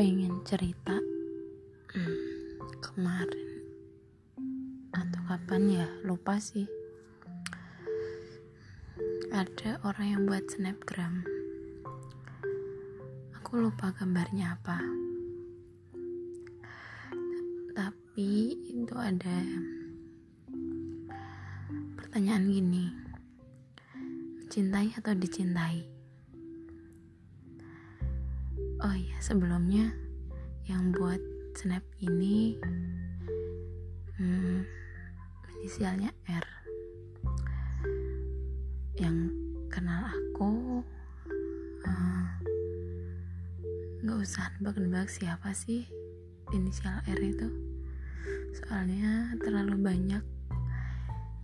pengen cerita. Hmm, kemarin atau kapan ya lupa sih. Ada orang yang buat snapgram. Aku lupa gambarnya apa. Tapi itu ada pertanyaan gini. Mencintai atau dicintai oh iya sebelumnya yang buat snap ini hmm, inisialnya R. Yang kenal aku eh, nggak uh, usah nebak-nebak siapa sih inisial R itu. Soalnya terlalu banyak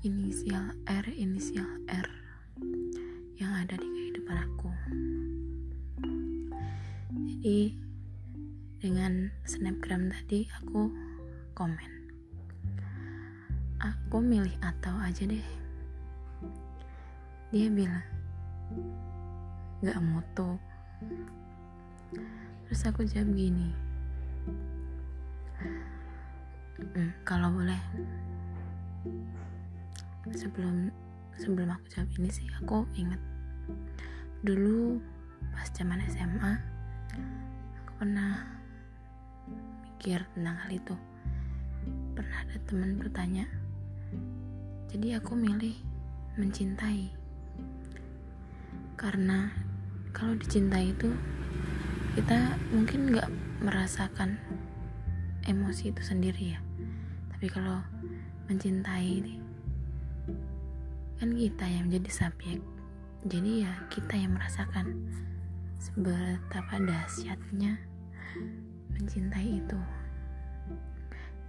inisial R inisial R yang ada di kehidupan aku jadi dengan snapgram tadi aku komen. Aku milih atau aja deh. Dia bilang gak mutu terus aku jawab gini hmm, kalau boleh. Sebelum sebelum aku jawab ini sih aku inget dulu pas zaman SMA aku pernah mikir tentang hal itu. Pernah ada teman bertanya jadi aku milih mencintai? Karena kalau dicintai itu kita mungkin nggak merasakan emosi itu sendiri ya. Tapi kalau mencintai kan kita yang jadi subjek. Jadi ya kita yang merasakan seberapa dahsyatnya mencintai itu?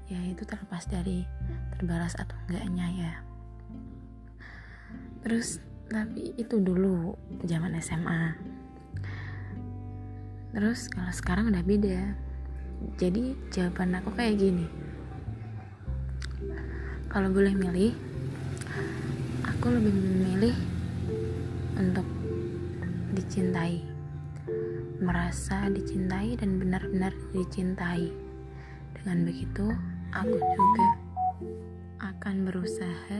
Ya itu terlepas dari terbalas atau enggaknya ya. Terus tapi itu dulu zaman SMA terus kalau sekarang udah beda. Jadi jawaban aku kayak gini. Kalau boleh milih aku lebih memilih untuk dicintai merasa dicintai dan benar-benar dicintai. Dengan begitu, aku juga akan berusaha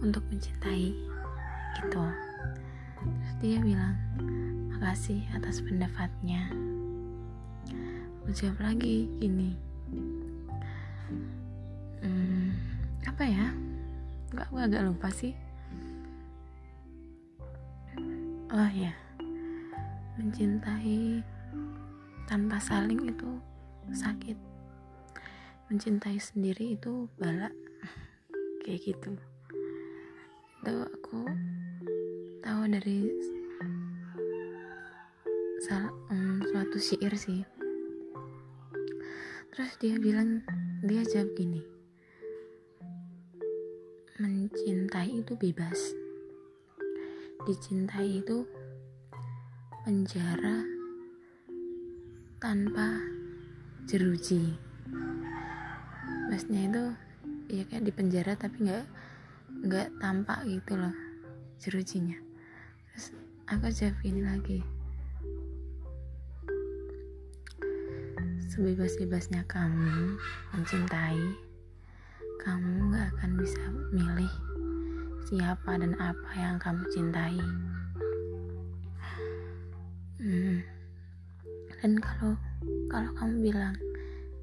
untuk mencintai gitu. Terus dia bilang, makasih atas pendapatnya. Aku lagi gini, hmm, apa ya? Gak, aku agak lupa sih. Oh ya, mencintai tanpa saling itu sakit. Mencintai sendiri itu balak kayak gitu. Itu aku tahu dari salah um, suatu syair sih. Terus dia bilang dia jawab gini mencintai itu bebas. Dicintai itu penjara tanpa jeruji. Maksudnya itu ya kayak di penjara tapi nggak nggak tampak gitu loh jerujinya. Terus aku jawab ini lagi. Sebebas-bebasnya kamu mencintai kamu nggak akan bisa milih siapa dan apa yang kamu cintai hmm. dan kalau kalau kamu bilang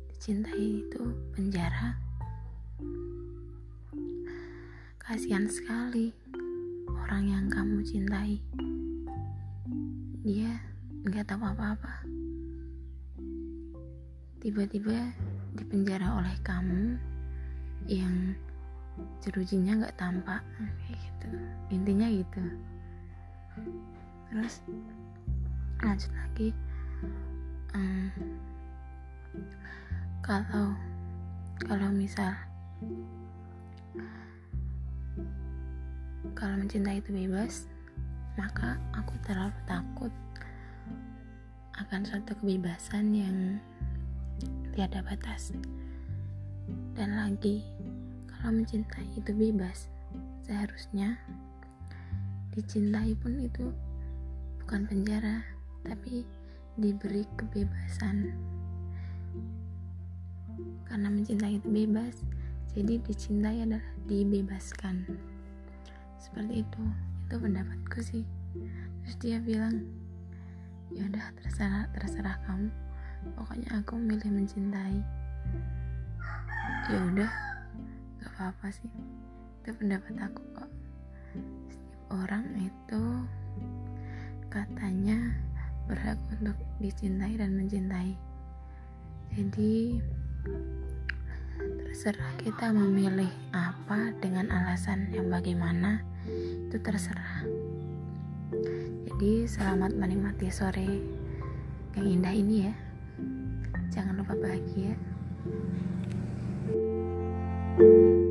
dicintai itu penjara kasihan sekali orang yang kamu cintai. Dia nggak tahu apa-apa. Tiba-tiba dipenjara oleh kamu yang jerujinya nggak tampak. Kayak gitu. Intinya gitu. Terus lanjut lagi. Um, kalau kalau misal kalau mencintai itu bebas maka aku terlalu takut akan suatu kebebasan yang tiada batas. Dan lagi kalau mencintai itu bebas seharusnya dicintai pun itu bukan penjara tapi diberi kebebasan. Karena mencintai itu bebas jadi dicintai adalah dibebaskan. Seperti itu itu pendapatku sih. Terus dia bilang ya udah terserah terserah kamu. Pokoknya aku milih mencintai. Ya udah gak apa-apa sih. Itu pendapat aku kok. Orang itu katanya berhak untuk dicintai dan mencintai. Jadi terserah kita memilih apa dengan alasan yang bagaimana itu terserah. Jadi selamat menikmati sore yang indah ini ya. Jangan lupa bahagia. thank you